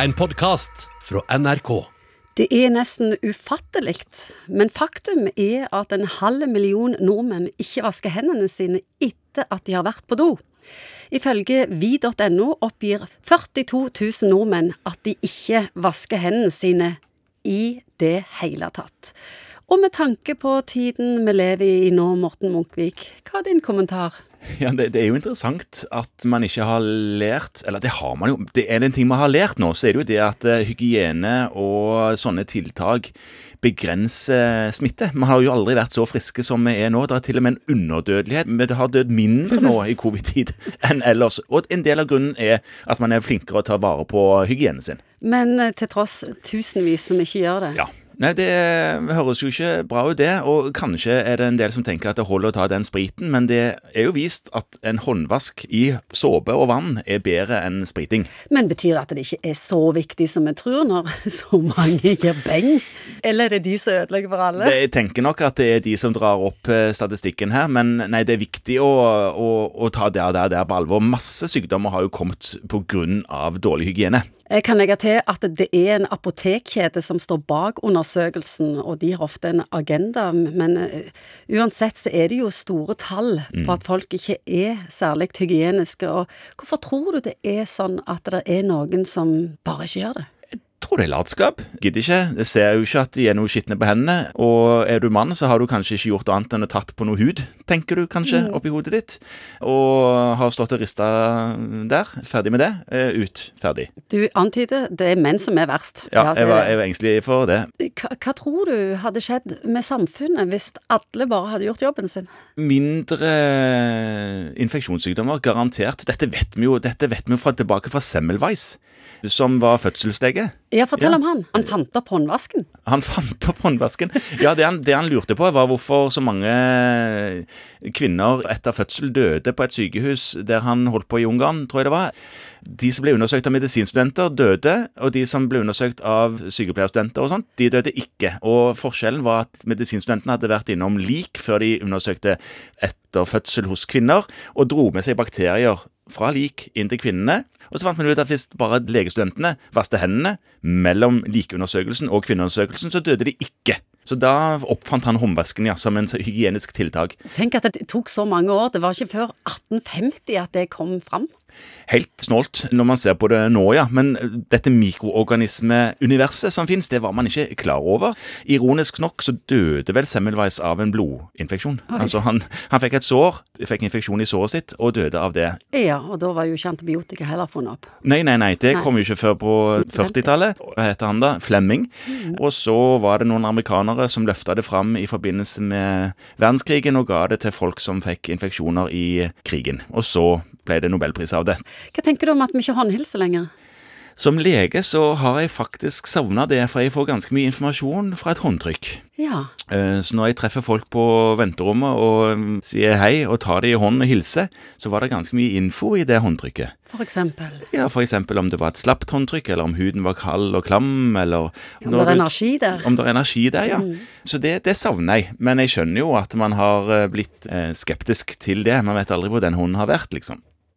En podkast fra NRK. Det er nesten ufattelig, men faktum er at en halv million nordmenn ikke vasker hendene sine etter at de har vært på do. Ifølge vi.no oppgir 42 000 nordmenn at de ikke vasker hendene sine i det hele tatt. Og med tanke på tiden vi lever i nå, Morten Munkvik, hva er din kommentar? Ja, det, det, er jo interessant at man ikke har lært Eller det har man jo. Det er en ting man har lært nå, så er det jo det at uh, hygiene og sånne tiltak begrenser smitte. Vi har jo aldri vært så friske som vi er nå. Det er til og med en underdødelighet. Vi har dødd mindre nå i covid-tid enn ellers. Og en del av grunnen er at man er flinkere å ta vare på hygienen sin. Men uh, til tross tusenvis som ikke gjør det. Ja. Nei, det høres jo ikke bra ut, det. Og kanskje er det en del som tenker at det holder å ta den spriten, men det er jo vist at en håndvask i såpe og vann er bedre enn spriting. Men betyr det at det ikke er så viktig som vi tror, når så mange gir beng? Eller er det de som ødelegger for alle? Det, jeg tenker nok at det er de som drar opp statistikken her, men nei, det er viktig å, å, å ta det der, der på alvor. Masse sykdommer har jo kommet pga. dårlig hygiene. Jeg kan legge til at det er en apotekkjede som står bak undersøkelsen, og de har ofte en agenda, men uansett så er det jo store tall på at folk ikke er særlig hygieniske. Og hvorfor tror du det er sånn at det er noen som bare ikke gjør det? Tror det er latskap. Gidder ikke. Jeg ser jo ikke at de er noe skitne på hendene. Og er du mann, så har du kanskje ikke gjort annet enn å tatt på noe hud, tenker du kanskje, oppi hodet ditt. Og har stått og rista der. Ferdig med det. Ut. Ferdig. Du antyder det er menn som er verst. Ja, jeg var, jeg var engstelig for det. Hva, hva tror du hadde skjedd med samfunnet hvis alle bare hadde gjort jobben sin? Mindre infeksjonssykdommer, garantert. Dette vet vi jo, dette vet vi jo fra, tilbake fra Semmelweis, som var fødselslege. Ja, fortell om han. Han fant opp håndvasken. Han fant opp håndvasken. Ja, det han, det han lurte på, var hvorfor så mange kvinner etter fødsel døde på et sykehus der han holdt på i Ungarn, tror jeg det var. De som ble undersøkt av medisinstudenter, døde, og de som ble undersøkt av sykepleierstudenter og sånt, de døde ikke. Og forskjellen var at medisinstudentene hadde vært innom lik før de undersøkte etter fødsel hos kvinner, og dro med seg bakterier fra lik inn til kvinnene. Og så fant man ut at hvis bare legestudentene vasket hendene mellom likundersøkelsen og kvinneundersøkelsen, så døde de ikke. Så da oppfant han håndvasken ja, som en hygienisk tiltak. Tenk at det tok så mange år. Det var ikke før 1850 at det kom fram. Helt snålt når man ser på det nå, ja. Men dette mikroorganismeuniverset som finnes, det var man ikke klar over. Ironisk nok så døde vel Semmelweis av en blodinfeksjon. Oi. Altså han, han, fikk et sår, fikk infeksjon i såret sitt, og døde av det. Ja, og da var jo ikke antibiotika heller funnet opp. Nei, nei, nei. Det nei. kom jo ikke før på 40-tallet. Hva heter han da? Flemming. Mm. Og så var det noen amerikanere som løfta det fram i forbindelse med verdenskrigen, og ga det til folk som fikk infeksjoner i krigen. Og så ble det nobelpris av det. Hva tenker du om at vi ikke håndhilser lenger? Som lege så har jeg faktisk savna det, for jeg får ganske mye informasjon fra et håndtrykk. Ja. Så når jeg treffer folk på venterommet og sier hei og tar dem i hånden og hilser, så var det ganske mye info i det håndtrykket. For eksempel? Ja, for eksempel om det var et slapt håndtrykk, eller om huden var kald og klam, eller Om det er energi der. Om det er energi der, ja. Mm. Så det, det, savner jeg. Men jeg skjønner jo at man har blitt skeptisk til det. Man vet aldri hvor den hånden har vært, liksom.